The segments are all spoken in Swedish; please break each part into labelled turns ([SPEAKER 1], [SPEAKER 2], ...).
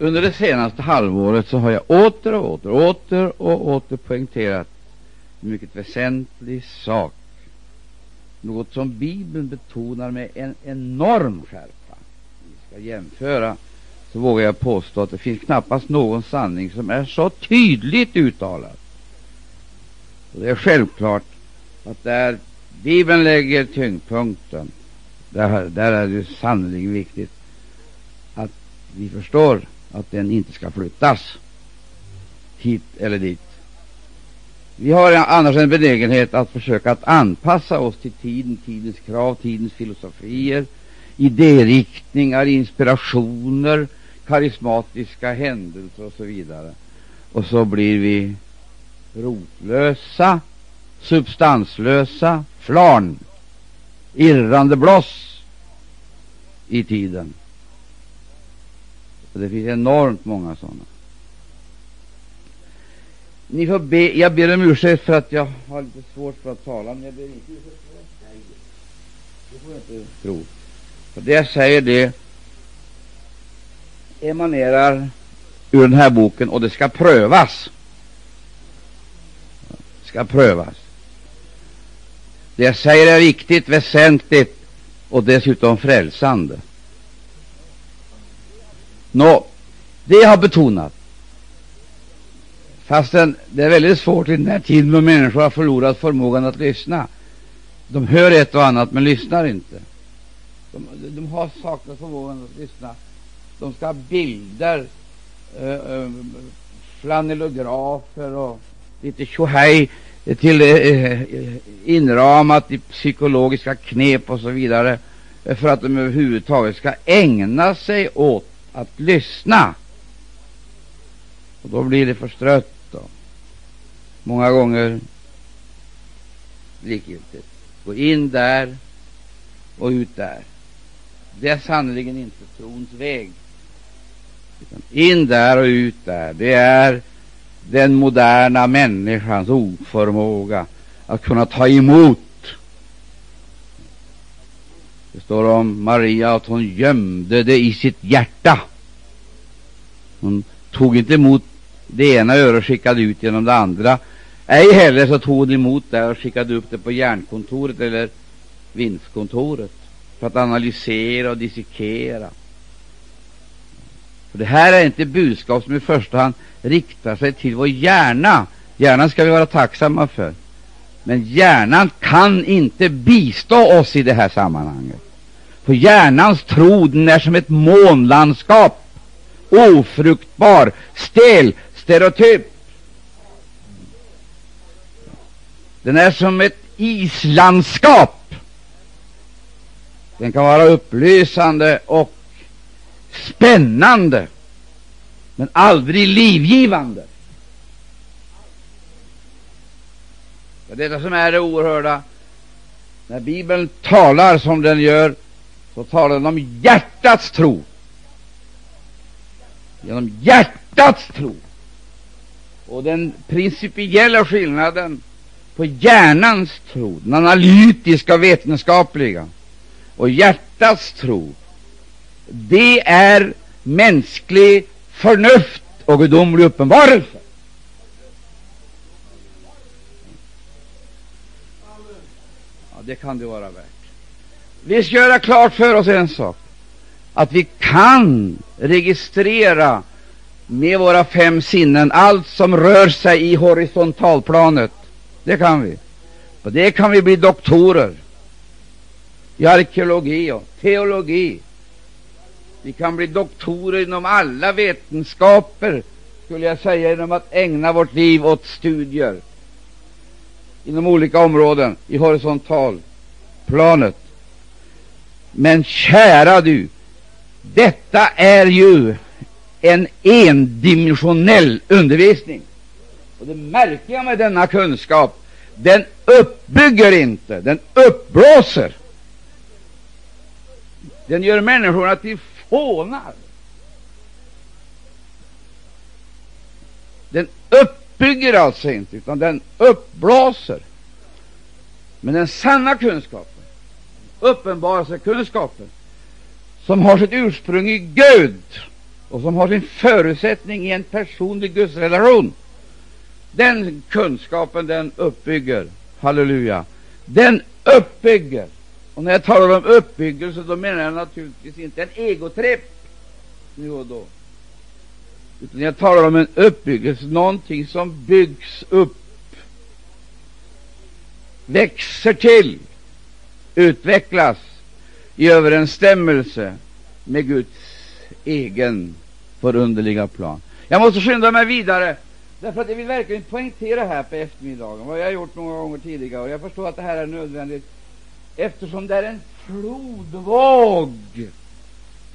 [SPEAKER 1] Under det senaste halvåret så har jag åter och åter, åter och åter poängterat en mycket väsentlig sak. Något som Bibeln betonar med en enorm skärpa. Om Vi ska jämföra så vågar jag påstå att det finns knappast någon sanning som är så tydligt uttalad. Och det är självklart att där Bibeln lägger tyngdpunkten, där, där är det sannerligen viktigt att vi förstår att den inte ska flyttas hit eller dit. Vi har annars en benägenhet att försöka att anpassa oss till tiden, tidens krav, tidens filosofier, idériktningar, inspirationer, karismatiska händelser och så vidare. Och så blir vi rotlösa, substanslösa, flarn, irrande bloss i tiden. Och det finns enormt många sådana. Ni får be, jag ber om ursäkt för att jag har lite svårt för att tala, men jag ber inte ursäkt för det jag säger. Det får jag inte tro. För det jag säger, det emanerar ur den här boken och det ska prövas. Det ska prövas. Det jag säger är viktigt, väsentligt och dessutom frälsande. Nå, det jag har betonat, fastän det är väldigt svårt i den här tiden då människor har förlorat förmågan att lyssna. De hör ett och annat men lyssnar inte. De, de har saknat förmågan att lyssna. De ska ha bilder, eh, eh flanellografer och lite tjohej till eh, eh, inramat i psykologiska knep och så vidare för att de överhuvudtaget ska ägna sig åt att lyssna. Och då blir det förstrött och Många gånger likgiltigt. Gå in där och ut där. Det är sannerligen inte trons väg. Utan in där och ut där. Det är den moderna människans oförmåga att kunna ta emot. Det står om Maria att hon gömde det i sitt hjärta. Hon tog inte emot det ena örat och skickade ut genom det andra. Ej heller så tog hon emot det och skickade upp det på järnkontoret eller vinstkontoret för att analysera och dissekera. För det här är inte budskap som i första hand riktar sig till vår hjärna. Hjärnan ska vi vara tacksamma för. Men hjärnan kan inte bistå oss i det här sammanhanget. För hjärnans tro den är som ett månlandskap. Ofruktbar, stel, stereotyp. Den är som ett islandskap. Den kan vara upplysande och spännande, men aldrig livgivande. Det är detta som är det oerhörda. När Bibeln talar som den gör, så talar den om hjärtats tro. Genom hjärtats tro. Och den principiella skillnaden på hjärnans tro, den analytiska och vetenskapliga, och hjärtats tro, det är mänsklig förnuft och gudomlig uppenbarelse. Det kan det vara värt. Vi ska göra klart för oss en sak, att vi kan registrera med våra fem sinnen allt som rör sig i horisontalplanet. Det kan vi. På det kan vi bli doktorer i arkeologi och teologi. Vi kan bli doktorer inom alla vetenskaper, skulle jag säga, genom att ägna vårt liv åt studier inom olika områden i horisontalplanet. Men kära du, detta är ju en endimensionell undervisning. Och det märkliga med denna kunskap, den uppbygger inte, den uppblåser. Den gör människorna till fånar. Den uppbygger alltså inte, utan den uppblåser. Men den sanna kunskapen, uppenbarelsekunskapen, som har sitt ursprung i Gud, och som har sin förutsättning i en personlig gudsrelation, den kunskapen den uppbygger, halleluja, den uppbygger. Och när jag talar om uppbyggelse, då menar jag naturligtvis inte en egotripp nu och då, utan jag talar om en uppbyggelse, någonting som byggs upp, växer till, utvecklas i överensstämmelse med Guds egen förunderliga plan. Jag måste skynda mig vidare, därför att jag vill verkligen poängtera här på eftermiddagen vad jag har gjort många gånger tidigare, och jag förstår att det här är nödvändigt eftersom det är en flodvåg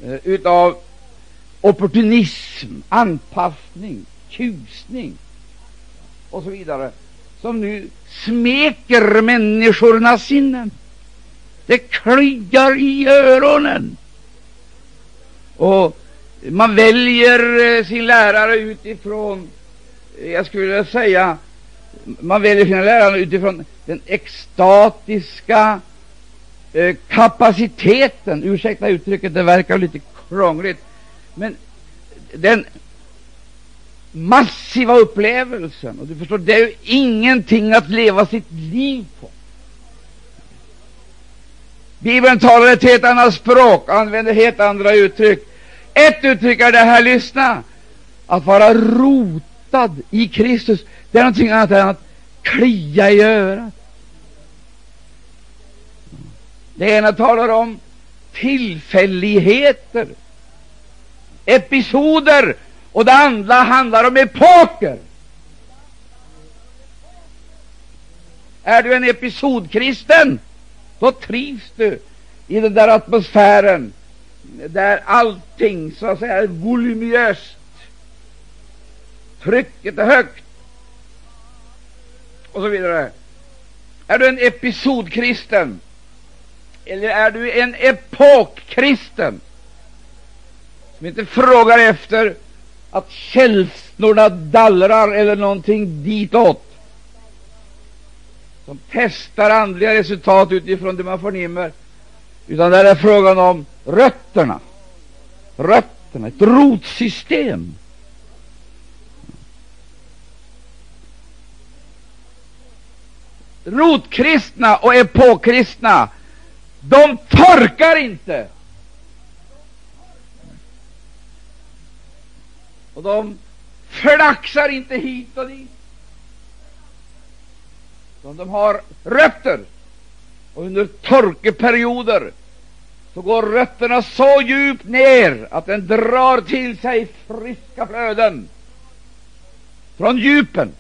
[SPEAKER 1] eh, utav opportunism, anpassning, tjusning och så vidare, som nu smeker människornas sinnen. Det kliar i öronen. Och man väljer eh, sin lärare utifrån, eh, jag skulle vilja säga, man väljer sina lärare utifrån den extatiska eh, kapaciteten. Ursäkta uttrycket, det verkar lite krångligt, men den massiva upplevelsen, och du förstår, det är ju ingenting att leva sitt liv på. Bibeln talar ett helt annat språk, använder helt andra uttryck. Ett uttryck är det här, lyssna, att vara rotad i Kristus. Det är någonting annat än att klia i örat. Det ena talar om tillfälligheter, episoder, och det andra handlar om epoker. Är du en episodkristen, då trivs du i den där atmosfären där allting så att säga är voluminöst, trycket är högt. Och så vidare. Är du en episodkristen? Eller är du en epokkristen? Som inte frågar efter att känslorna dallrar eller någonting ditåt, som testar andliga resultat utifrån det man förnimmer, utan där är frågan om rötterna, rötterna, ett rotsystem. Rotkristna och epokkristna, de torkar inte. Och de flaxar inte hit och dit. De har rötter. Och under torkeperioder så går rötterna så djupt ner att den drar till sig friska flöden från djupen,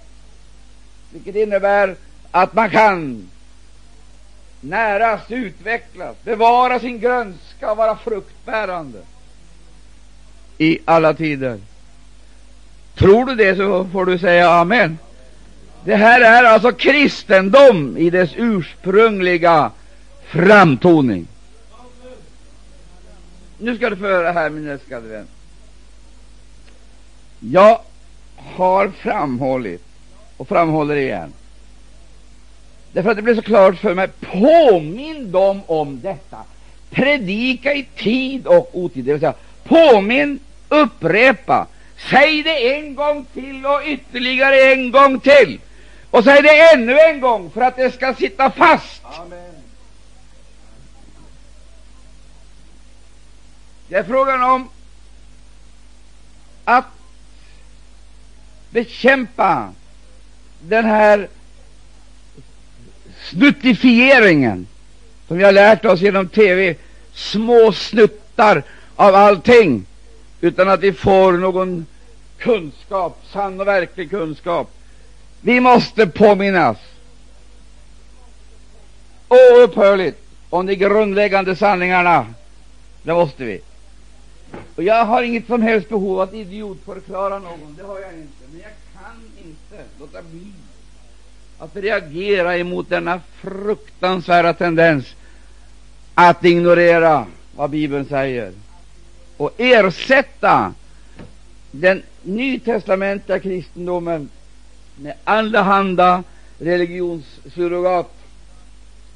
[SPEAKER 1] vilket innebär att man kan näras, utvecklas, bevara sin grönska och vara fruktbärande i alla tider. Tror du det så får du säga amen. Det här är alltså kristendom i dess ursprungliga framtoning. Nu ska du få höra här, min älskade vän. Jag har framhållit och framhåller igen, därför att det blev så klart för mig. Påminn dem om detta. Predika i tid och otid, det vill säga påminn, upprepa, säg det en gång till och ytterligare en gång till. Och säg det ännu en gång för att det ska sitta fast. Amen. Det är frågan om att bekämpa den här snuttifieringen som vi har lärt oss genom TV, små snuttar av allting, utan att vi får någon kunskap, sann och verklig kunskap. Vi måste påminnas oupphörligt om de grundläggande sanningarna. Det måste vi. Och jag har inget som helst behov av att idiotförklara någon, det har jag inte. Men jag kan inte låta bli att reagera emot denna fruktansvärda tendens att ignorera vad Bibeln säger och ersätta den nytestamentliga kristendomen med allehanda religionssurrogat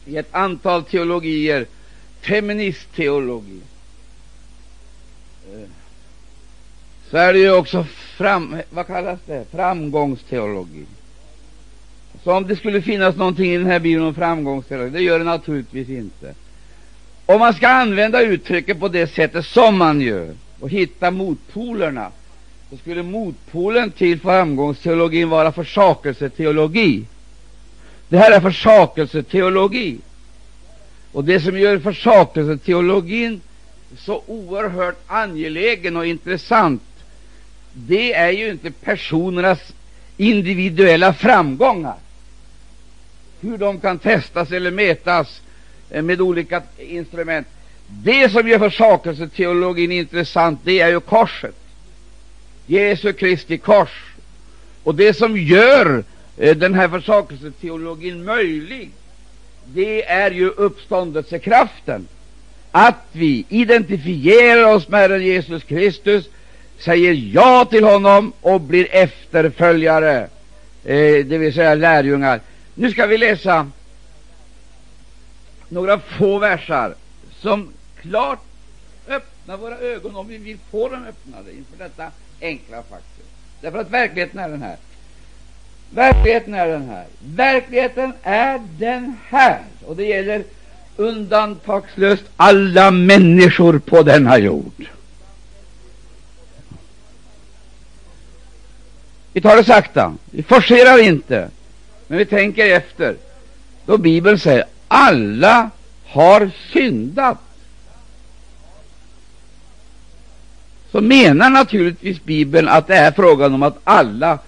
[SPEAKER 1] i ett antal teologier, feministteologi, eh, så är det ju också fram, vad kallas det? framgångsteologi. Så om det skulle finnas någonting i den här Bibeln om framgångsteologi, det gör det naturligtvis inte. Om man ska använda uttrycket på det sättet som man gör och hitta motpolerna, så skulle motpolen till framgångsteologin vara försakelseteologi. Det här är försakelseteologi. Och det som gör försakelseteologin så oerhört angelägen och intressant, det är ju inte personernas individuella framgångar, hur de kan testas eller mätas eh, med olika instrument. Det som gör försakelseteologin intressant, det är ju korset, Jesu Kristi kors. Och det som gör eh, den här försakelseteologin möjlig, det är ju uppståndelsekraften. Att vi identifierar oss med Herren Jesus Kristus, säger ja till honom och blir efterföljare, eh, det vill säga lärjungar. Nu ska vi läsa några få versar som klart öppnar våra ögon, om vi vill få dem öppnade inför detta enkla faktum. Därför att verkligheten är den här. Verkligheten är den här. Verkligheten är den här. Och det gäller undantagslöst alla människor på denna jord. Vi tar det sakta. Vi forcerar inte, men vi tänker efter. Då Bibeln säger alla har syndat, så menar naturligtvis Bibeln att det är frågan om att alla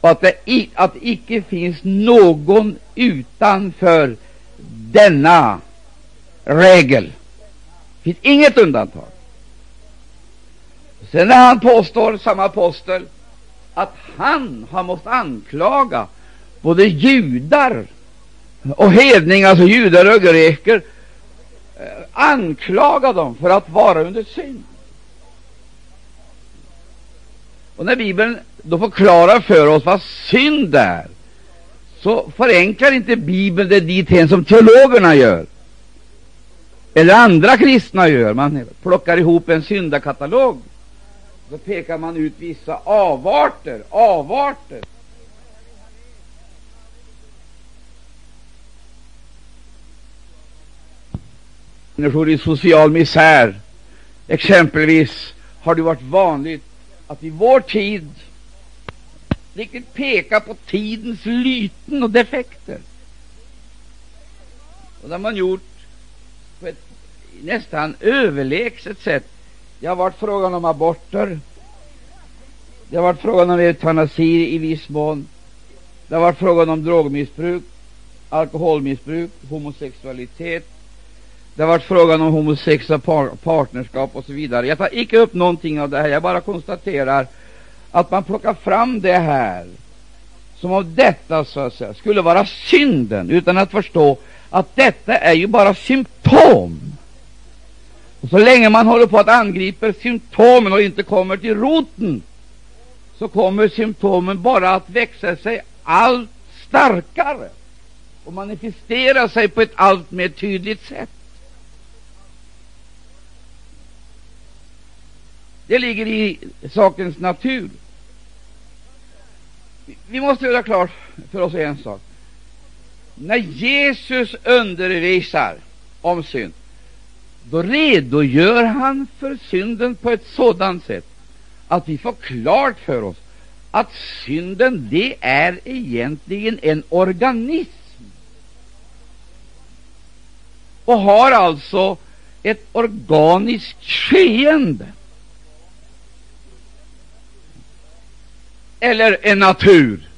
[SPEAKER 1] och att det att icke finns någon utanför denna regel. Det finns inget undantag. Sen när han påstår, samma apostel, att han har måste anklaga både judar och hedningar, alltså judar och greker, eh, anklaga dem för att vara under synd. Och när Bibeln då förklarar för oss vad synd är, så förenklar inte Bibeln det dithän som teologerna gör, eller andra kristna gör. Man plockar ihop en syndakatalog, så pekar man ut vissa avarter, avarter. Människor i social misär, exempelvis, har det varit vanligt att i vår tid riktigt peka på tidens lyten och defekter. Och det har man gjort på ett nästan överlägset sätt. Det har varit frågan om aborter. Det har varit frågan om eutanasi i viss mån. Det har varit frågan om drogmissbruk, alkoholmissbruk, homosexualitet. Det har varit frågan om homosexuella par partnerskap och så vidare. Jag tar icke upp någonting av det här. Jag bara konstaterar att man plockar fram det här som om detta så att säga, skulle vara synden, utan att förstå att detta är ju bara symptom. Och så länge man håller på att angripa symptomen och inte kommer till roten, så kommer symptomen bara att växa sig allt starkare och manifestera sig på ett allt mer tydligt sätt. Det ligger i sakens natur. Vi måste göra klart för oss en sak. När Jesus undervisar om synd, då redogör han för synden på ett sådant sätt att vi får klart för oss att synden, det är egentligen en organism och har alltså ett organiskt skeende. Eller en natur.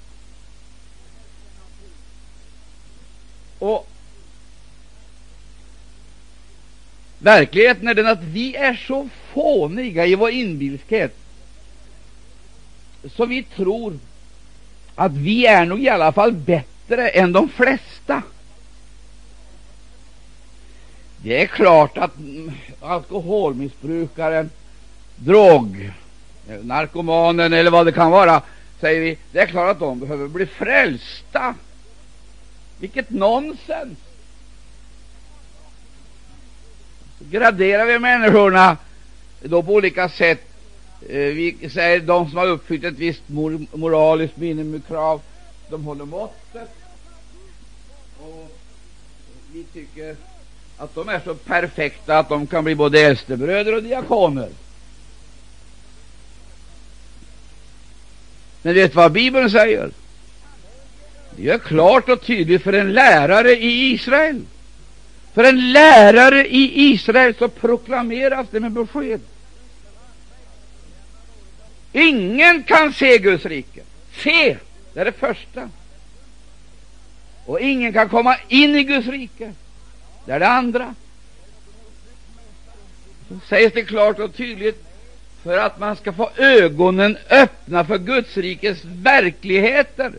[SPEAKER 1] Och verkligheten är den att vi är så fåniga i vår inbilskhet så vi tror att vi är nog i alla fall bättre än de flesta. Det är klart att alkoholmissbrukaren, drog narkomanen eller vad det kan vara, säger vi, det är klart att de behöver bli frälsta. Vilket nonsens! Så graderar vi människorna då på olika sätt eh, vi säger de som har uppfyllt ett visst moraliskt minimikrav, de håller måttet. Och vi tycker att de är så perfekta att de kan bli både äldstebröder och diakoner. Men vet vad Bibeln säger? Det är klart och tydligt för en lärare i Israel. För en lärare i Israel så proklameras det med besked. Ingen kan se Guds rike. Se, det är det första. Och ingen kan komma in i Guds rike. Det är det andra. Så sägs det klart och tydligt för att man ska få ögonen öppna för Guds rikes verkligheter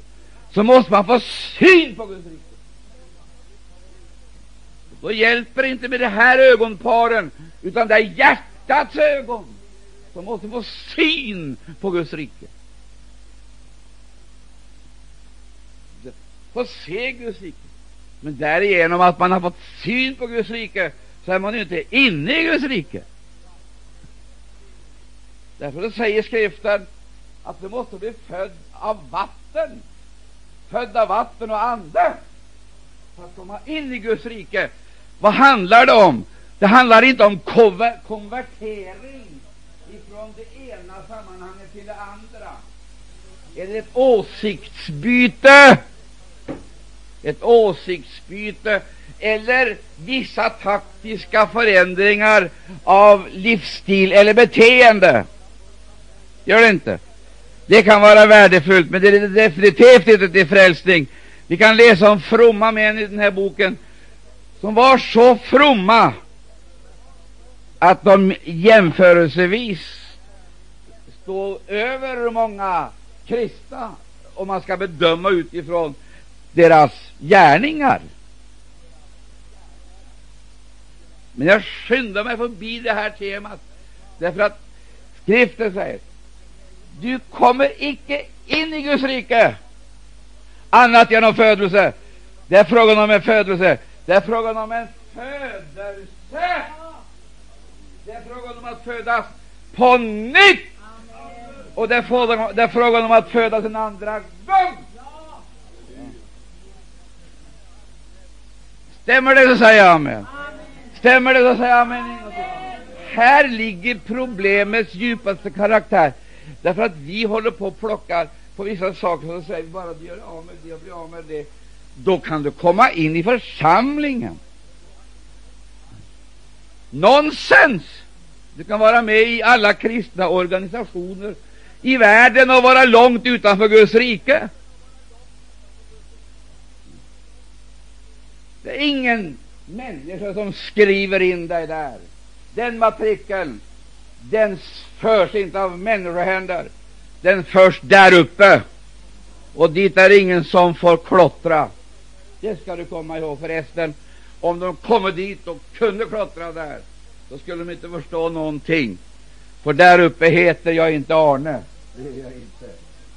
[SPEAKER 1] så måste man få syn på Guds rike. Då hjälper det inte med de här ögonparen, utan det är hjärtats ögon som måste få syn på Guds rike. Få se Guds rike. Men därigenom att man har fått syn på Guds rike så är man ju inte inne i Guds rike. Därför säger skriften att du måste bli född av vatten, född av vatten och ande, för att komma in i Guds rike. Vad handlar det om? Det handlar inte om konvertering ifrån det ena sammanhanget till det andra, eller ett åsiktsbyte, ett åsiktsbyte eller vissa taktiska förändringar av livsstil eller beteende. Gör det inte? Det kan vara värdefullt, men det är definitivt inte till frälsning. Vi kan läsa om fromma män i den här boken som var så fromma att de jämförelsevis står över många kristna om man ska bedöma utifrån deras gärningar. Men jag skyndar mig förbi det här temat därför att skriften säger du kommer icke in i Guds rike annat genom födelse. Det är frågan om en födelse. Det är frågan om en födelse. Det är frågan om att födas på nytt. Och det är, frågan, det är frågan om att födas en andra gång. Stämmer det så säger jag amen. Stämmer det så säger jag amen. Här ligger problemets djupaste karaktär. Därför att vi håller på och plockar på vissa saker, så säger vi bara du gör av med det och blir av med det. Då kan du komma in i församlingen. Nonsens! Du kan vara med i alla kristna organisationer i världen och vara långt utanför Guds rike. Det är ingen människa som skriver in dig där. Den matrikeln, den förs inte av människohänder. Den förs där uppe. Och dit är ingen som får klottra. Det ska du komma ihåg förresten. Om de kommer dit och kunde klottra där, då skulle de inte förstå någonting. För där uppe heter jag inte Arne. Det är jag inte.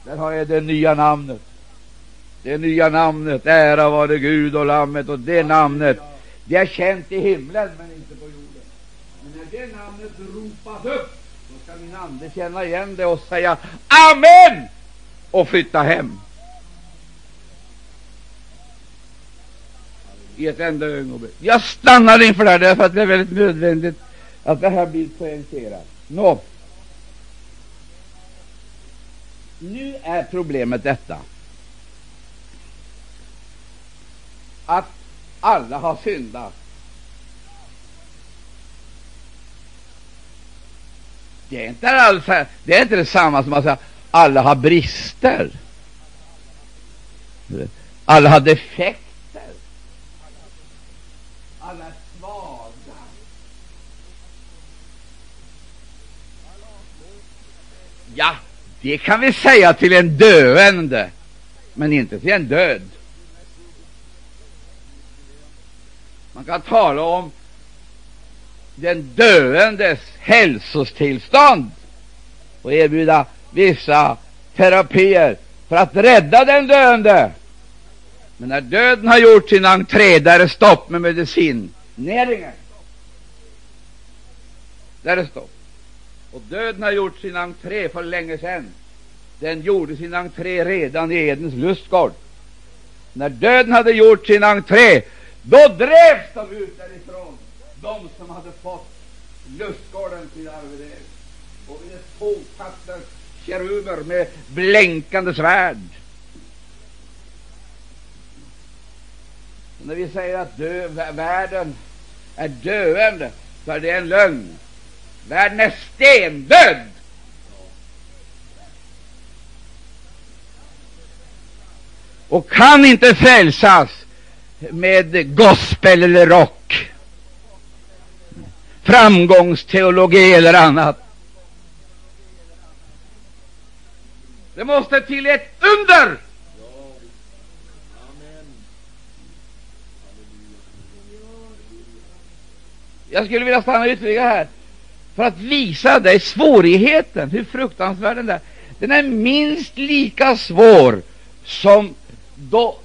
[SPEAKER 1] Där har jag det nya namnet. Det nya namnet, ära vare Gud och Lammet, och det namnet, det är känt i himlen men inte på jorden. Men när det namnet hoppas upp, då ska min ande känna igen det och säga Amen och flytta hem. I ett enda ögonblick. Jag stannar inför det här därför att det är väldigt nödvändigt att det här blir poängterat. Nå, nu är problemet detta att alla har syndat. Det är inte alls det är inte detsamma som att säga alla har brister. Alla har defekter. Alla är svaga. Ja, det kan vi säga till en döende, men inte till en död. Man kan tala om den döendes hälsotillstånd och erbjuda vissa terapier för att rädda den döende. Men när döden har gjort sin entré, där är det stopp med medicineringen. Där är det stopp. Och döden har gjort sin entré för länge sedan. Den gjorde sin entré redan i Edens lustgård. När döden hade gjort sin entré, då drevs de ut därifrån, de som hade fått lustgården till arvedel. Och vid ett keruber med blänkande svärd. när vi säger att dö, världen är döende, så är det en lögn. Världen är stendöd. Och kan inte frälsas med gospel eller rock, framgångsteologi eller annat. Det måste till ett under. Jag skulle vilja stanna ytterligare här för att visa dig svårigheten, hur fruktansvärd den är. Den är minst lika svår som då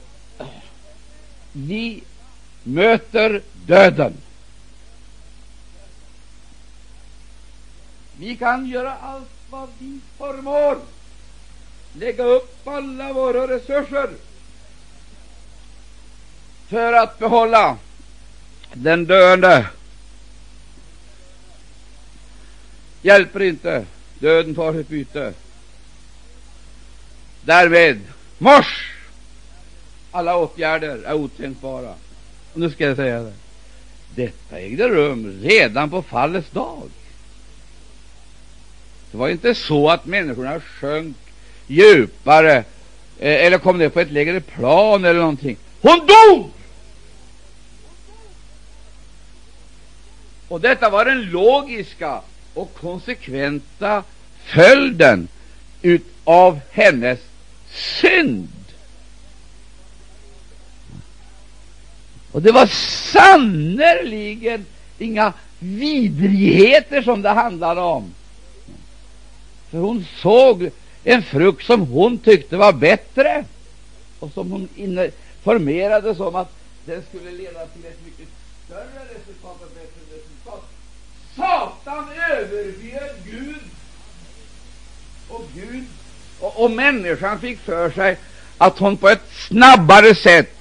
[SPEAKER 1] vi möter döden. Vi kan göra allt vad vi förmår, lägga upp alla våra resurser för att behålla den döende Hjälper inte. Döden tar sitt byte. Därmed mors, Alla åtgärder är otänkbara. Och nu ska jag säga det. Detta ägde rum redan på fallets dag. Det var inte så att människorna sjönk djupare eh, eller kom ner på ett lägre plan eller någonting. Hon dog! Och detta var den logiska och konsekventa följden av hennes synd. Och det var sannerligen inga vidrigheter som det handlade om. För hon såg en frukt som hon tyckte var bättre och som hon informerade som att den skulle leda till ett mycket större resultat och bättre resultat. Satan överbjöd Gud, och Gud och, och människan fick för sig att hon på ett snabbare sätt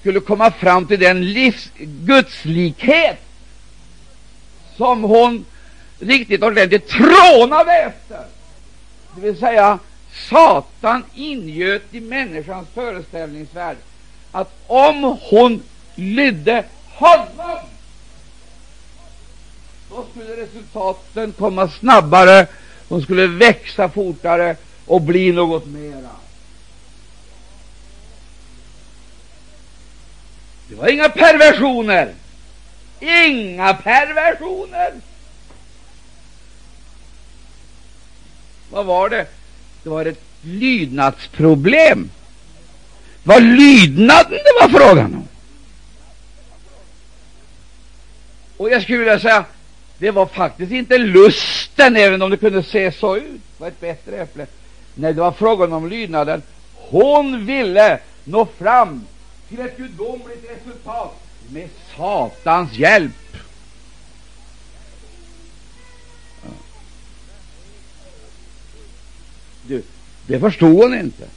[SPEAKER 1] skulle komma fram till den livs, gudslikhet som hon riktigt ordentligt trånade efter. Det vill säga, Satan ingöt i människans föreställningsvärld att om hon lydde honom då skulle resultaten komma snabbare, de skulle växa fortare och bli något mera. Det var inga perversioner. Inga perversioner. Vad var det? Det var ett lydnadsproblem. Det var lydnaden det var frågan om. Och jag skulle vilja säga det var faktiskt inte lusten, även om det kunde se så ut, det var ett bättre äpple. Nej, det var frågan om lydnaden. Hon ville nå fram till ett gudomligt resultat med Satans hjälp. Du, det förstod hon inte.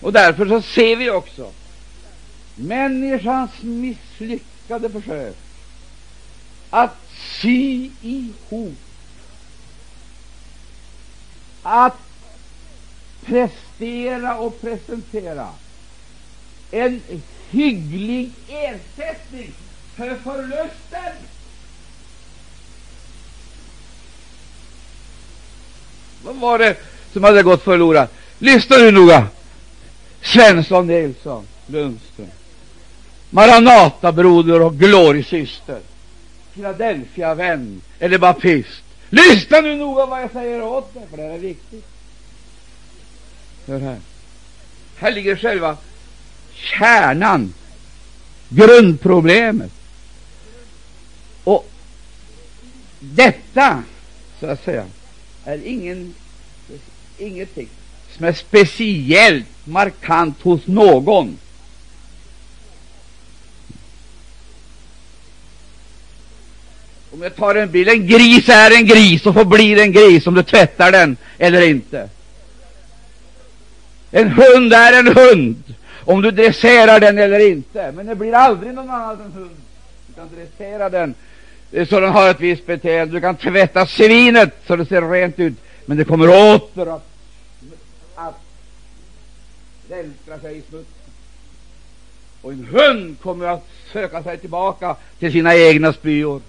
[SPEAKER 1] Och därför så ser vi också människans misslyckade försök att sy ihop, att prestera och presentera en hygglig ersättning för förlusten. Vad var det som hade gått förlorat? Lyssna nu noga. Svensson, Nilsson, Lundström. Maranatabroder och Glorysyster. Philadelphia-vän eller baptist. Lyssna nu noga vad jag säger åt dig, för det här är viktigt. Hör här. Här ligger själva kärnan, grundproblemet. Och detta, så att säga, är ingen, ingenting som är speciellt markant hos någon. Om jag tar en bild, en gris är en gris och får bli en gris om du tvättar den eller inte. En hund är en hund om du dresserar den eller inte. Men det blir aldrig någon annan än hund. Du kan dressera den Eh, så den har ett visst beteende. Du kan tvätta svinet så det ser rent ut, men det kommer åter att, att vältra sig i smutsen. Och en hund kommer att söka sig tillbaka till sina egna spyor.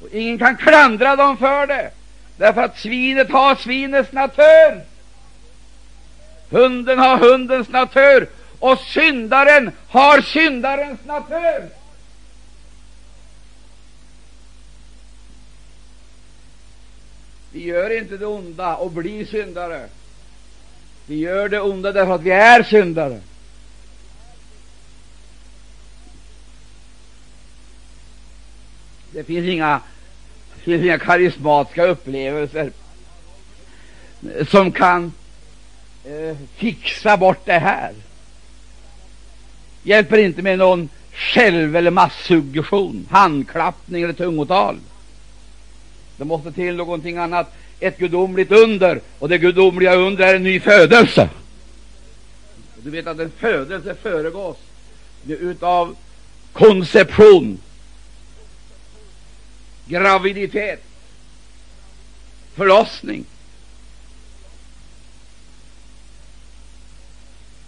[SPEAKER 1] Och ingen kan klandra dem för det, därför att svinet har svinets natur. Hunden har hundens natur, och syndaren har syndarens natur. Vi gör inte det onda och blir syndare. Vi gör det onda därför att vi är syndare. Det finns inga, det finns inga karismatiska upplevelser som kan eh, fixa bort det här. Hjälper inte med någon själv eller massuggestion, handklappning eller tungotal. Det måste till någonting annat, ett gudomligt under, och det gudomliga under är en ny födelse. Du vet att en födelse föregås utav konception, graviditet, förlossning.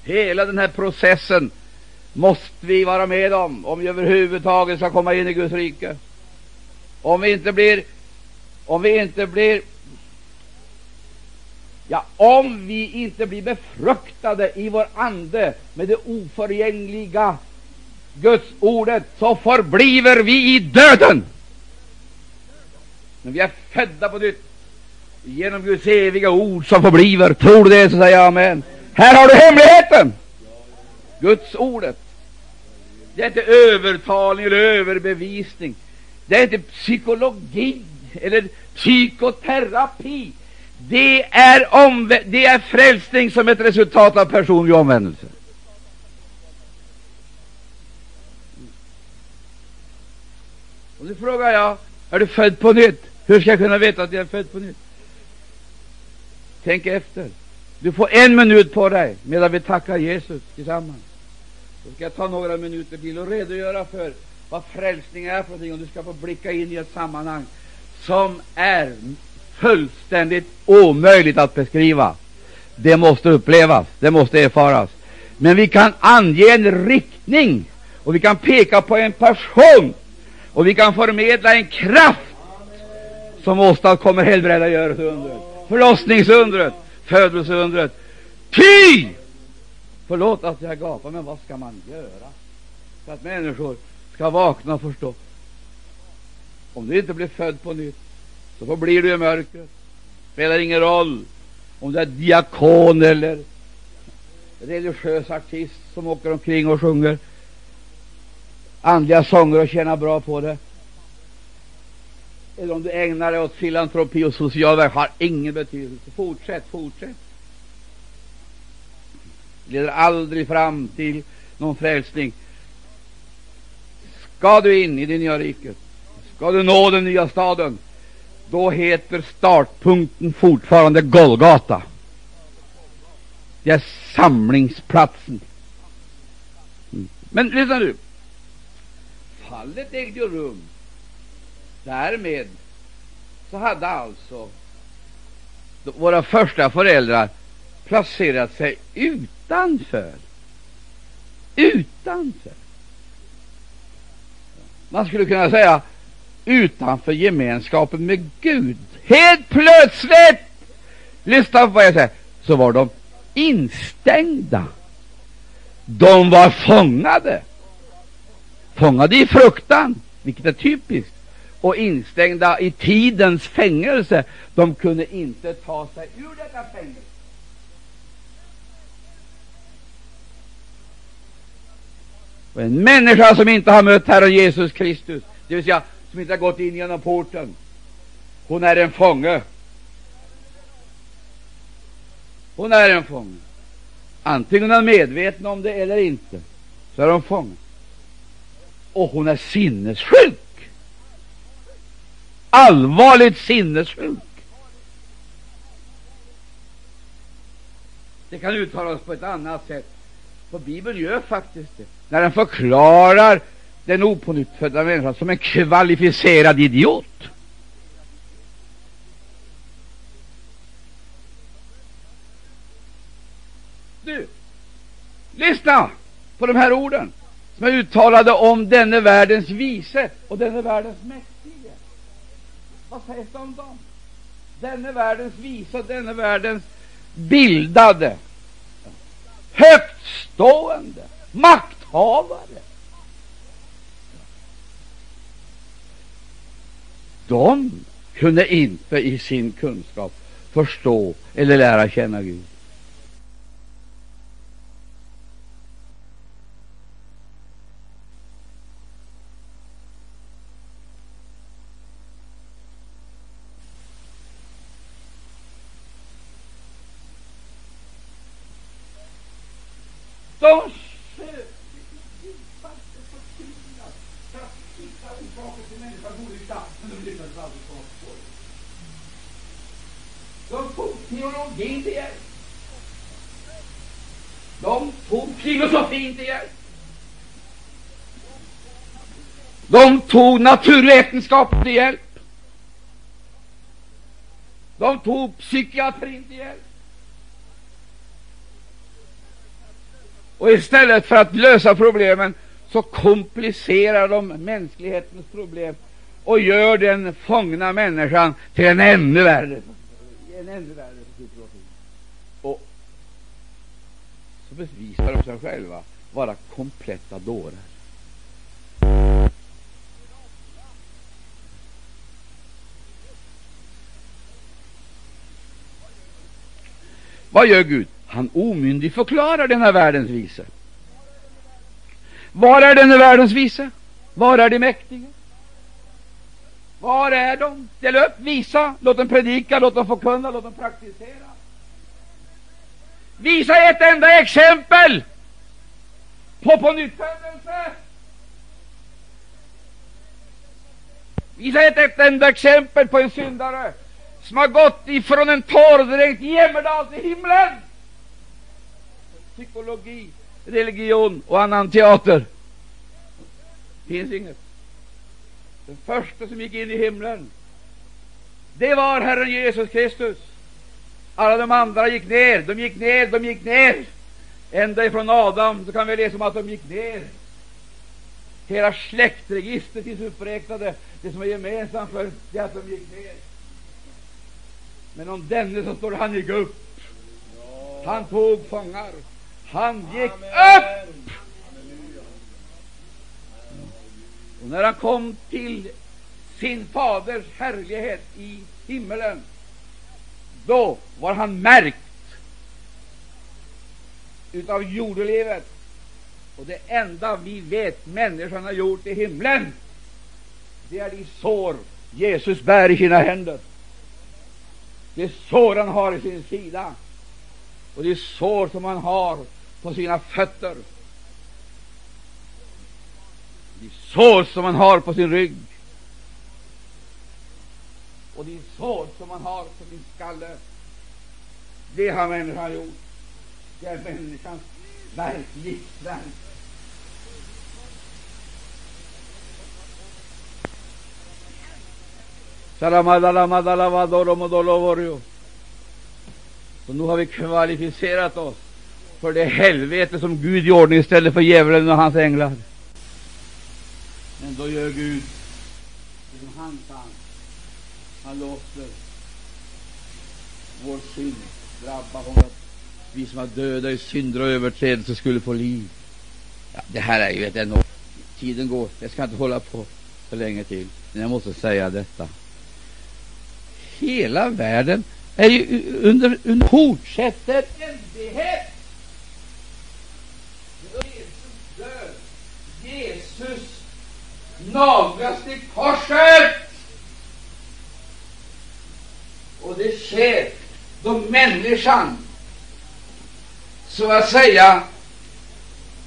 [SPEAKER 1] Hela den här processen måste vi vara med om, om vi överhuvudtaget ska komma in i Guds rike. Om vi inte blir om vi inte blir Ja, om vi inte blir befruktade i vår ande med det oförgängliga Guds ordet, så förbliver vi i döden. Men vi är födda på nytt genom Guds eviga ord som förbliver. Tror du det, så säger jag amen. Här har du hemligheten! Guds ordet. Det är inte övertalning eller överbevisning. Det är inte psykologi eller psykoterapi. Det är, det är frälsning som ett resultat av personlig omvändelse. Och nu frågar jag, är du född på nytt? Hur ska jag kunna veta att jag är född på nytt? Tänk efter. Du får en minut på dig medan vi tackar Jesus tillsammans. Så ska jag ta några minuter till och redogöra för vad frälsning är för någonting, och du ska få blicka in i ett sammanhang som är fullständigt omöjligt att beskriva. Det måste upplevas, det måste erfaras. Men vi kan ange en riktning, och vi kan peka på en person, och vi kan förmedla en kraft som åstadkommer helbrägdagörelseundret, förlossningsundret, födelseundret. Ty! Förlåt att jag gapar, men vad ska man göra för att människor ska vakna och förstå? Om du inte blir född på nytt, så förblir du i mörkret. Spelar ingen roll om du är diakon eller religiös artist som åker omkring och sjunger andliga sånger och tjänar bra på det. Eller om du ägnar dig åt filantropi och social verksamhet, har ingen betydelse. Fortsätt, fortsätt. Det leder aldrig fram till någon frälsning. Ska du in i det nya riket, ska du nå den nya staden, då heter startpunkten fortfarande Golgata. Det är samlingsplatsen. Mm. Men lyssna nu. Fallet ägde ju rum. Därmed så hade alltså våra första föräldrar placerat sig utanför. Utanför. Man skulle kunna säga utanför gemenskapen med Gud. Helt plötsligt, lyssna på vad jag säger, så var de instängda. De var fångade. Fångade i fruktan, vilket är typiskt, och instängda i tidens fängelse. De kunde inte ta sig ur detta fängelse. Och en människa som inte har mött Herren Jesus Kristus, det vill säga som inte har gått in genom porten, hon är en fånge. Hon är en fånge. Antingen hon är medveten om det eller inte, så är hon fånge. Och hon är sinnessjuk. allvarligt sinnessjuk. Det kan uttalas på ett annat sätt. För Bibeln gör faktiskt det. När den förklarar den opånyttfödda människan som en kvalificerad idiot. Du, lyssna på de här orden som är uttalade om denne världens vise och denne världens mäktige. Vad sägs det om dem? Denne världens vise och denne världens bildade, högtstående, makthavare. De kunde inte i sin kunskap förstå eller lära känna Gud. De sökte djupaste förtvivlat för att hitta orsaken till människans olycka, men de lyckades aldrig komma på spåret. De tog teologin till hjälp. De tog filosofin till hjälp. De tog naturvetenskapen till hjälp. De tog psykiatrin till hjälp. Och istället för att lösa problemen så komplicerar de mänsklighetens problem och gör den fångna människan till en ännu värre, en ännu värre situation. Och så bevisar de sig själva vara kompletta dårar. Vad gör Gud? Han omyndig förklarar denna världens vise. Var är denna världens vise? Var är de mäktiga? Var är de? Ställ upp, visa, låt dem predika, låt dem förkunna, låt dem praktisera. Visa ett enda exempel på pånyttfödelse. Visa ett, ett enda exempel på en syndare som har gått ifrån en torrdränkt jämmerdal till himlen psykologi, religion och annan teater. finns inget. Den första som gick in i himlen, det var Herren Jesus Kristus. Alla de andra gick ner, de gick ner, de gick ner. Ända ifrån Adam så kan vi läsa om att de gick ner. Hela släktregistret finns uppräknade. Det som är gemensamt för det är att de gick ner. Men om denne så står han gick upp. Han tog fångar. Han gick upp! Och när han kom till sin faders härlighet i himmelen, då var han märkt utav jordelivet. Och det enda vi vet människan har gjort i himlen, det är de sår Jesus bär i sina händer. Det sår han har i sin sida och de sår som han har på sina fötter, de sår som man har på sin rygg och de sår som man har på sin skalle, det har människan gjort. Det är människans verk, livsverk. Så nu har vi kvalificerat oss för det helvete som Gud iordningställde för djävulen och hans änglar. Men då gör Gud det som han kan. Han låter vår synd drabba honom. Vi som var döda i synder och överträdelser skulle få liv. Ja, det här är ju ett enormt. Tiden går. Jag ska inte hålla på för länge till. Men jag måste säga detta. Hela världen är ju under, under fortsätter ändlighet. Jesus naglas till korset. Och det sker då människan så att säga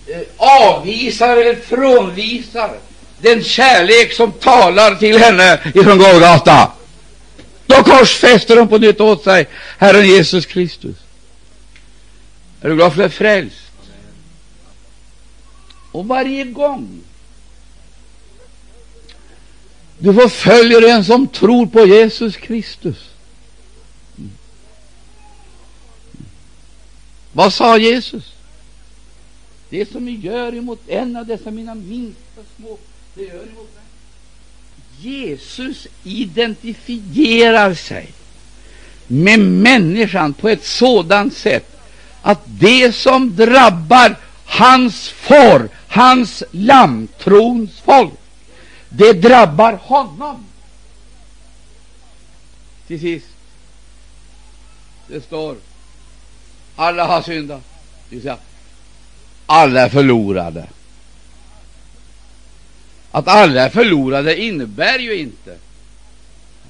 [SPEAKER 1] eh, avvisar eller frånvisar den kärlek som talar till henne ifrån Golgata. Då korsfäster hon på nytt åt sig Herren Jesus Kristus. Är du glad för att du är frälst? Och varje gång du förföljer en som tror på Jesus Kristus. Vad sa Jesus? Det som ni gör emot en av dessa mina minsta små, det gör ni mot mig. Jesus identifierar sig med människan på ett sådant sätt att det som drabbar hans får, hans lamm, trons folk, det drabbar honom. Till sist, det står alla har syndat, det vill säga alla är förlorade. Att alla är förlorade innebär ju inte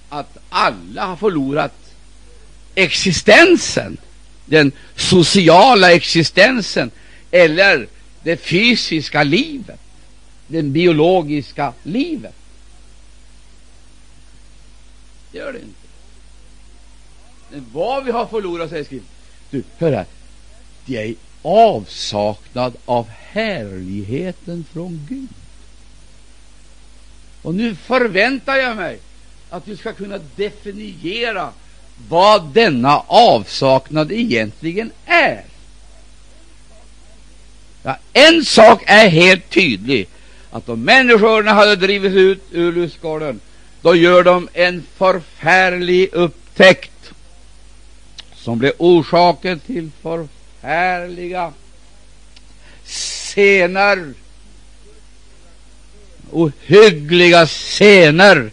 [SPEAKER 1] att alla har förlorat existensen, den sociala existensen eller det fysiska livet, det biologiska livet. Det gör det inte. Men vad vi har förlorat, säger skriften. Du, hör här. Det är avsaknad av härligheten från Gud. Och nu förväntar jag mig att du ska kunna definiera vad denna avsaknad egentligen är. Ja, en sak är helt tydlig, att om människorna hade drivits ut ur lustgården, då gör de en förfärlig upptäckt som blir orsaken till förfärliga scener, ohyggliga scener.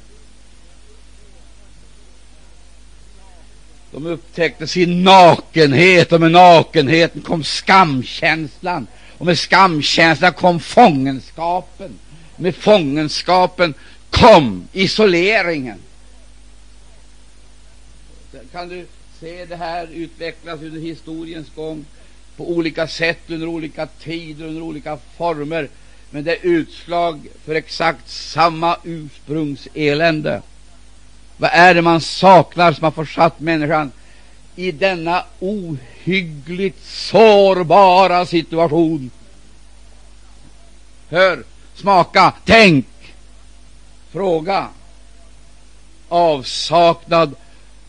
[SPEAKER 1] De upptäckte sin nakenhet, och med nakenheten kom skamkänslan, och med skamkänsla kom fångenskapen. Med fångenskapen kom isoleringen. Kan du se det här utvecklas under historiens gång på olika sätt, under olika tider, under olika former. Men det är utslag för exakt samma ursprungselände. Vad är det man saknar som har försatt människan i denna ohyggligt sårbara situation? Hör, smaka, tänk, fråga. Avsaknad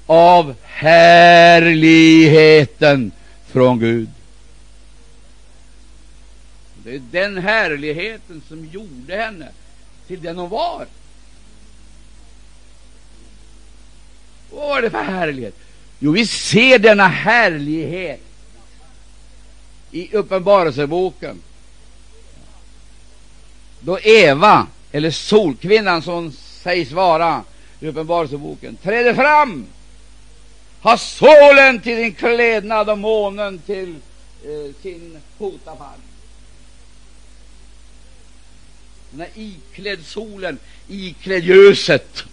[SPEAKER 1] av härligheten från Gud. Det är den härligheten som gjorde henne till den hon var. Vad var det för härlighet? Jo, vi ser denna härlighet i Uppenbarelseboken. Då Eva, eller Solkvinnan som sägs vara i Uppenbarelseboken, träder fram, har solen till sin klädnad och månen till eh, sin fotapall. Hon är iklädd solen, iklädd ljuset.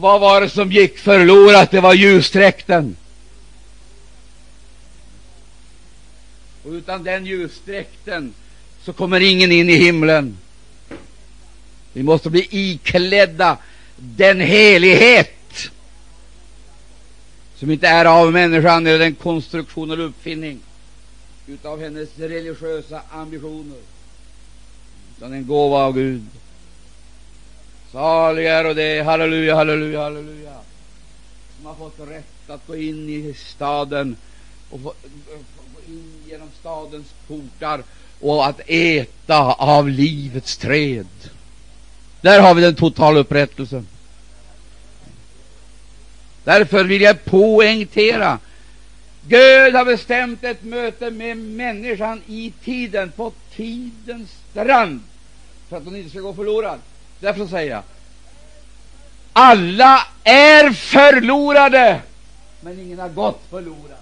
[SPEAKER 1] Vad var det som gick förlorat? Det var ljusdräkten. Och utan den ljusdräkten så kommer ingen in i himlen. Vi måste bli iklädda den helighet som inte är av människan eller en konstruktion eller uppfinning utav hennes religiösa ambitioner, utan en gåva av Gud. Salig är och det, halleluja, halleluja, halleluja, som har fått rätt att gå in i staden och få, gå in genom stadens portar och att äta av livets träd. Där har vi den totala upprättelsen. Därför vill jag poängtera Gud har bestämt ett möte med människan i tiden, på tidens strand, för att hon inte ska gå förlorad. Därför säger jag, alla är förlorade, men ingen har gått förlorad.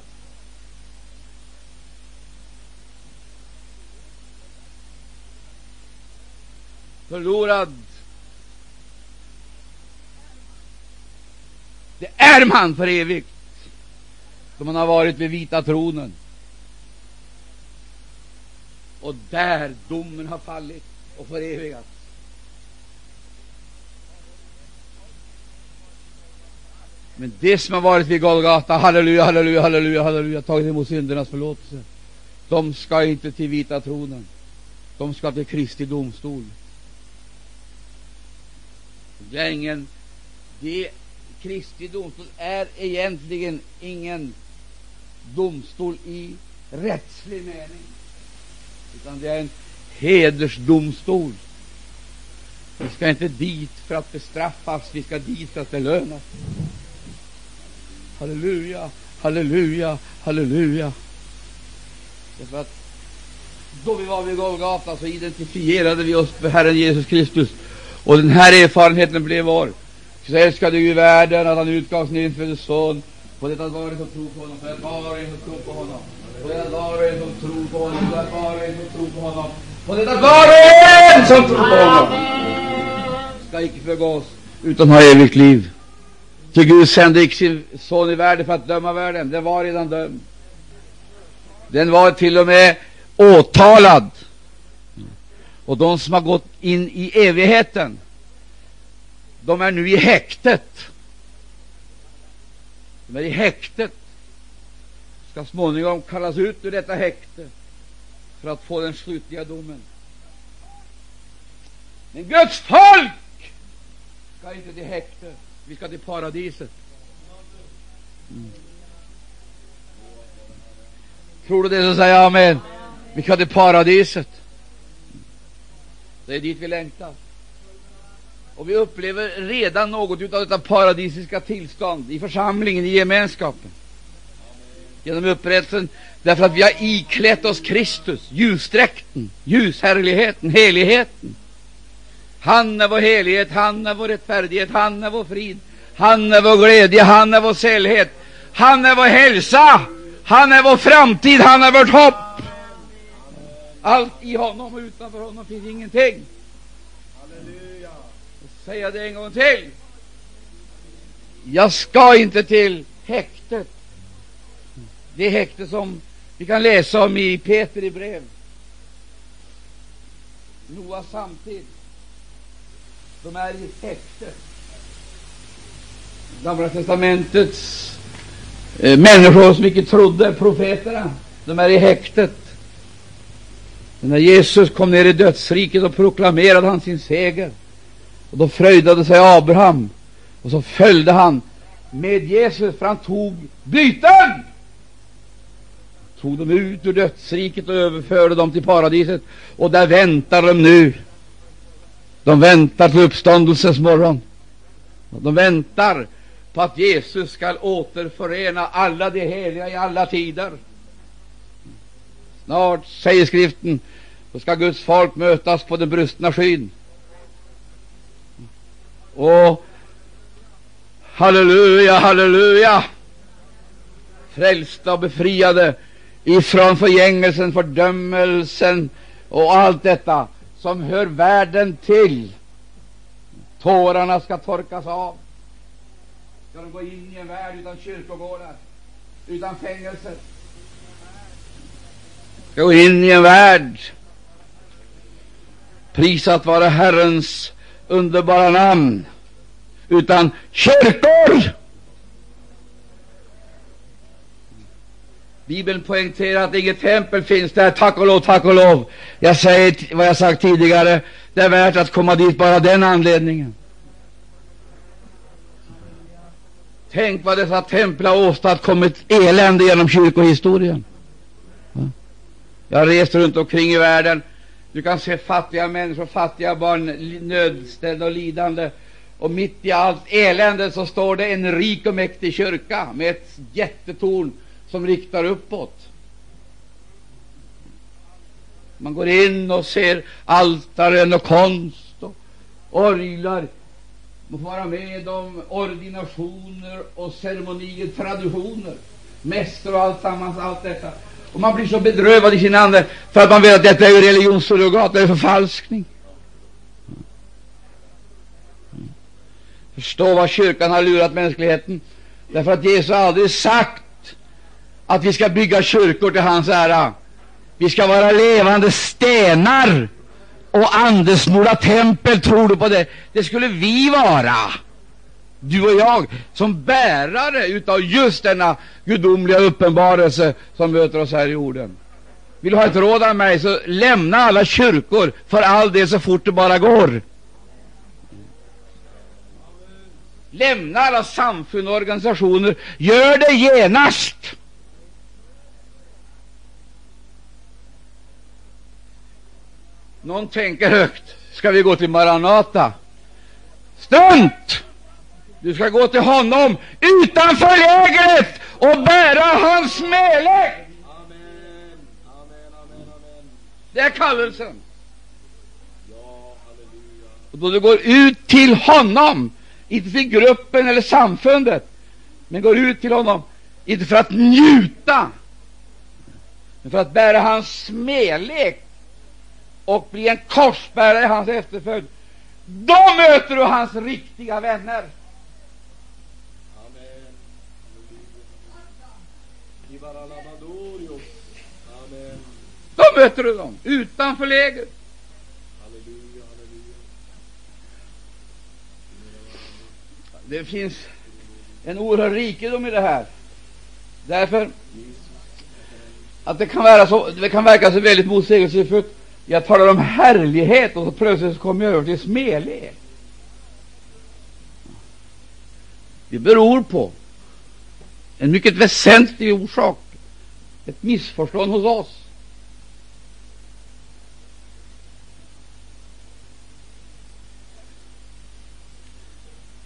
[SPEAKER 1] Förlorad det är man för evigt som han har varit vid vita tronen. och där domen har fallit och förevigats. Men det som har varit vid Golgata, halleluja, halleluja, halleluja, halleluja, tagit emot syndernas förlåtelse, de ska inte till vita tronen. De ska till Kristi domstol. Det är ingen, det, Kristi domstol är egentligen ingen domstol i rättslig mening, utan det är en hedersdomstol. Vi ska inte dit för att bestraffas, vi ska dit för att belönas. Halleluja, halleluja, halleluja. Därför att då vi var vid Golgata så identifierade vi oss med Herren Jesus Kristus. Och den här erfarenheten blev vår. Så älskade Gud världen att han utgav sin enfödde son. På detta var det som tror på honom, på detta var det som tror på honom. På detta var det som tror på honom, på detta var det som tror på honom. På detta var det som tror på honom. Ska icke förgås, utan ha evigt liv. Ty Gud sände icke sin son i världen för att döma världen. Den var redan dömd. Den var till och med åtalad. Och de som har gått in i evigheten, de är nu i häktet. De är i häktet. Ska småningom kallas ut ur detta häkte för att få den slutliga domen. Men Guds folk ska inte till häktet. Vi ska till paradiset. Mm. Tror du det så säg amen. Vi ska till paradiset. Det är dit vi längtar. Och vi upplever redan något av detta paradisiska tillstånd i församlingen, i gemenskapen. Genom upprättelsen, därför att vi har iklätt oss Kristus, ljusdräkten, ljushärligheten, heligheten. Han är vår helighet, han är vår rättfärdighet, han är vår frid, han är vår glädje, han är vår sällhet, han är vår hälsa, han är vår framtid, han är vårt hopp. Allt i honom och utanför honom finns ingenting. Halleluja. Säga det en gång till. Jag ska inte till häktet. Det häkte som vi kan läsa om i Peter i brev. Noas samtid. De är i häkte. Gamla testamentets eh, människor som icke trodde, profeterna, de är i häktet. Men när Jesus kom ner i dödsriket och proklamerade han sin seger, och då fröjdade sig Abraham, och så följde han med Jesus, för han tog byten. Tog dem ut ur dödsriket och överförde dem till paradiset, och där väntar de nu. De väntar till uppståndelsens morgon. De väntar på att Jesus skall återförena alla de heliga i alla tider. Snart, säger skriften, då ska Guds folk mötas på den brustna skyn. Och halleluja, halleluja, frälsta och befriade ifrån förgängelsen, fördömelsen och allt detta som hör världen till. Tårarna ska torkas av. Ska de gå in i en värld utan kyrkogårdar, utan fängelser? Ska gå in i en värld prisat vare Herrens underbara namn, utan kyrkor. Bibeln poängterar att inget tempel finns där, tack och lov, tack och lov. Jag säger vad jag sagt tidigare, det är värt att komma dit bara den anledningen. Tänk vad dessa tempel har åstadkommit elände genom kyrkohistorien. Jag har rest runt omkring i världen. Du kan se fattiga människor, fattiga barn, nödställda och lidande. Och mitt i allt elände så står det en rik och mäktig kyrka med ett jättetorn som riktar uppåt. Man går in och ser altaren och konst och orglar. Man får vara med om ordinationer och ceremonier, traditioner, mäster och allt sammans, allt detta. Och man blir så bedrövad i sin ande för att man vet att detta är religionssurrogat, det är förfalskning. Förstå vad kyrkan har lurat mänskligheten. Därför att Jesus aldrig sagt att vi ska bygga kyrkor till hans ära. Vi ska vara levande stenar och andesmorda tempel. Tror du på det? Det skulle vi vara, du och jag, som bärare utav just denna gudomliga uppenbarelse som möter oss här i jorden. Vill du ha ett råd av mig, så lämna alla kyrkor för all det så fort det bara går. Lämna alla samfund och organisationer. Gör det genast! Någon tänker högt. Ska vi gå till Maranata? Strunt! Du ska gå till honom utanför lägret och bära hans smälek. Det är kallelsen. Och då du går ut till honom, inte till gruppen eller samfundet, men går ut till honom, inte för att njuta, men för att bära hans smälek och bli en korsbärare i hans efterföljd, då möter du hans riktiga vänner. Då möter du dem utanför lägret. Det finns en oerhörd rikedom i det här. Därför att det kan, vara så, det kan verka så väldigt motsägelsefullt. Jag talar om härlighet och så plötsligt kommer jag över till smälek. Det beror på en mycket väsentlig orsak, ett missförstånd hos oss.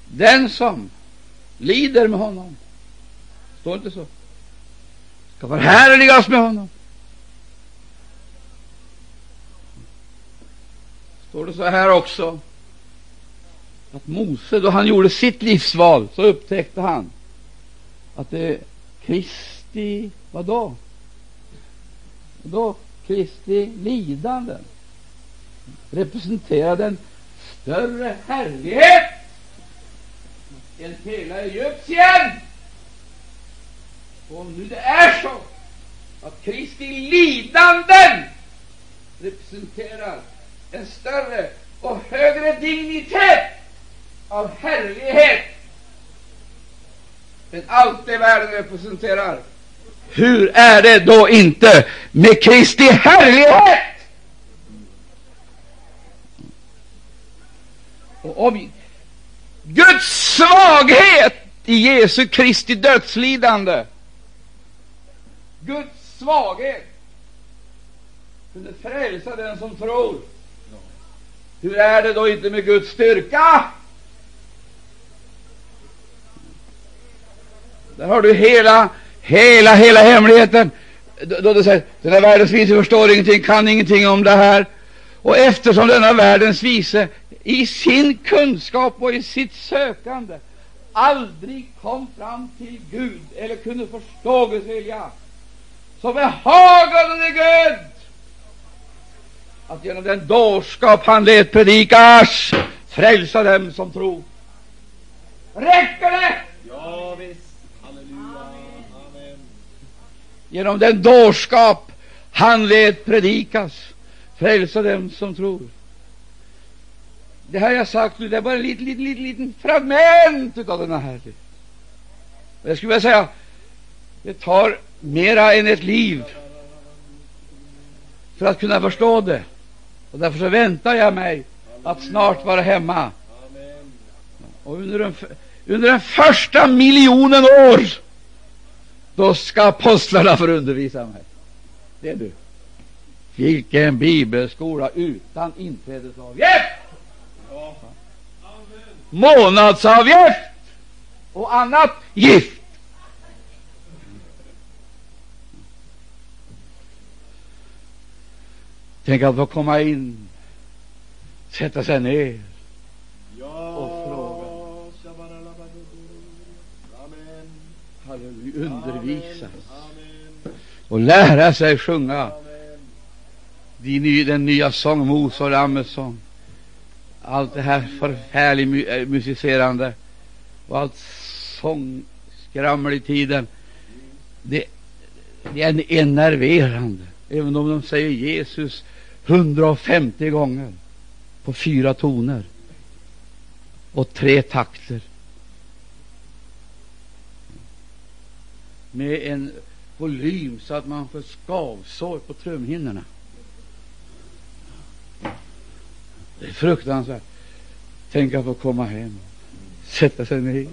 [SPEAKER 1] Den som lider med honom, står inte så, ska förhärligas med honom. Står det så här också, att Mose, då han gjorde sitt livsval, så upptäckte han att det Kristi, vadå? då? Kristi lidanden representerade en större härlighet än hela Egypten. Och om nu det är så att Kristi lidanden representerar en större och högre dignitet av härlighet än allt det världen representerar. Hur är det då inte med Kristi härlighet? Och om Guds svaghet i Jesu Kristi dödslidande, Guds svaghet kunde frälsa den som tror. Hur är det då inte med Guds styrka? Där har du hela, hela, hela hemligheten. Då du säger, den här världens vise förstår ingenting, kan ingenting om det här. Och eftersom denna världens vise i sin kunskap och i sitt sökande aldrig kom fram till Gud eller kunde förstå Guds vilja, så behagade det Gud att genom den dårskap han lät predikas frälsa dem som tror. Räcker det?
[SPEAKER 2] Ja, visst. Halleluja. Amen.
[SPEAKER 1] Genom den dårskap han lät predikas frälsa dem som tror. Det här jag sagt nu, det är bara en liten, liten, liten, liten fragment av denna härlighet. Jag skulle vilja säga, det tar mera än ett liv för att kunna förstå det. Och därför så väntar jag mig att snart vara hemma. Och under den, under den första miljonen år, då ska apostlarna få undervisa mig. Det är du. Vilken bibelskola utan inträdesavgift! Månadsavgift och annat gift. Tänk att få komma in, sätta sig ner och fråga. Halleluja, undervisa och lära sig sjunga den nya sång, Mos och Lammets sång. Allt det här förfärligt musicerande och allt sångskrammel i tiden, det, det är enerverande. Även om de säger Jesus 150 gånger på fyra toner och tre takter med en volym så att man får skavsår på trumhinnorna. Det är fruktansvärt. Tänk att få komma hem, sätta sig ner.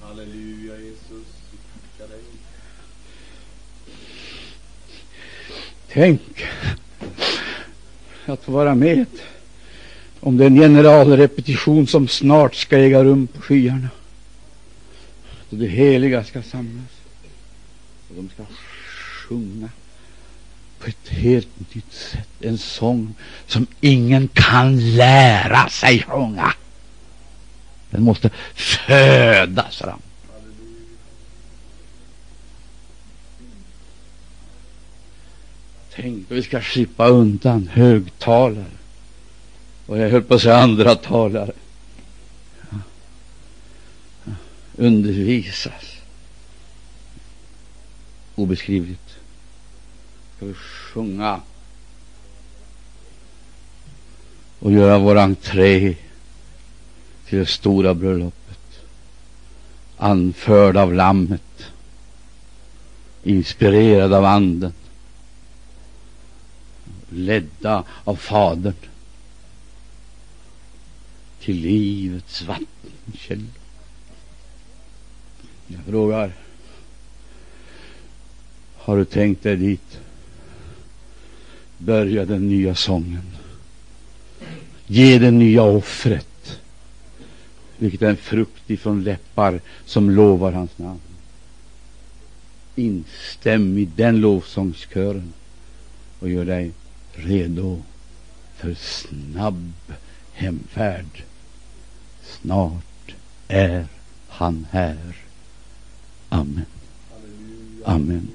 [SPEAKER 2] Halleluja Jesus, vi tackar dig.
[SPEAKER 1] Tänk att få vara med om den generalrepetition som snart ska äga rum på skyarna. Då de heliga ska samlas och de ska sjunga på ett helt nytt sätt. En sång som ingen kan lära sig sjunga. Den måste födas fram. Tänk vi ska slippa undan högtalare och jag höll på att säga andra talare. Ja. Ja. Undervisas. Obeskrivligt. Ska vi sjunga och göra vår entré till det stora bröllopet. Anförd av Lammet. Inspirerad av Anden. Ledda av Fadern till livets vattenkälla. Jag frågar, har du tänkt dig dit? Börja den nya sången. Ge det nya offret, vilket är en frukt ifrån läppar som lovar hans namn. Instäm i den lovsångskören och gör dig redo för snabb hemfärd. Snart är han här. Amen.
[SPEAKER 2] Halleluja.
[SPEAKER 1] Amen.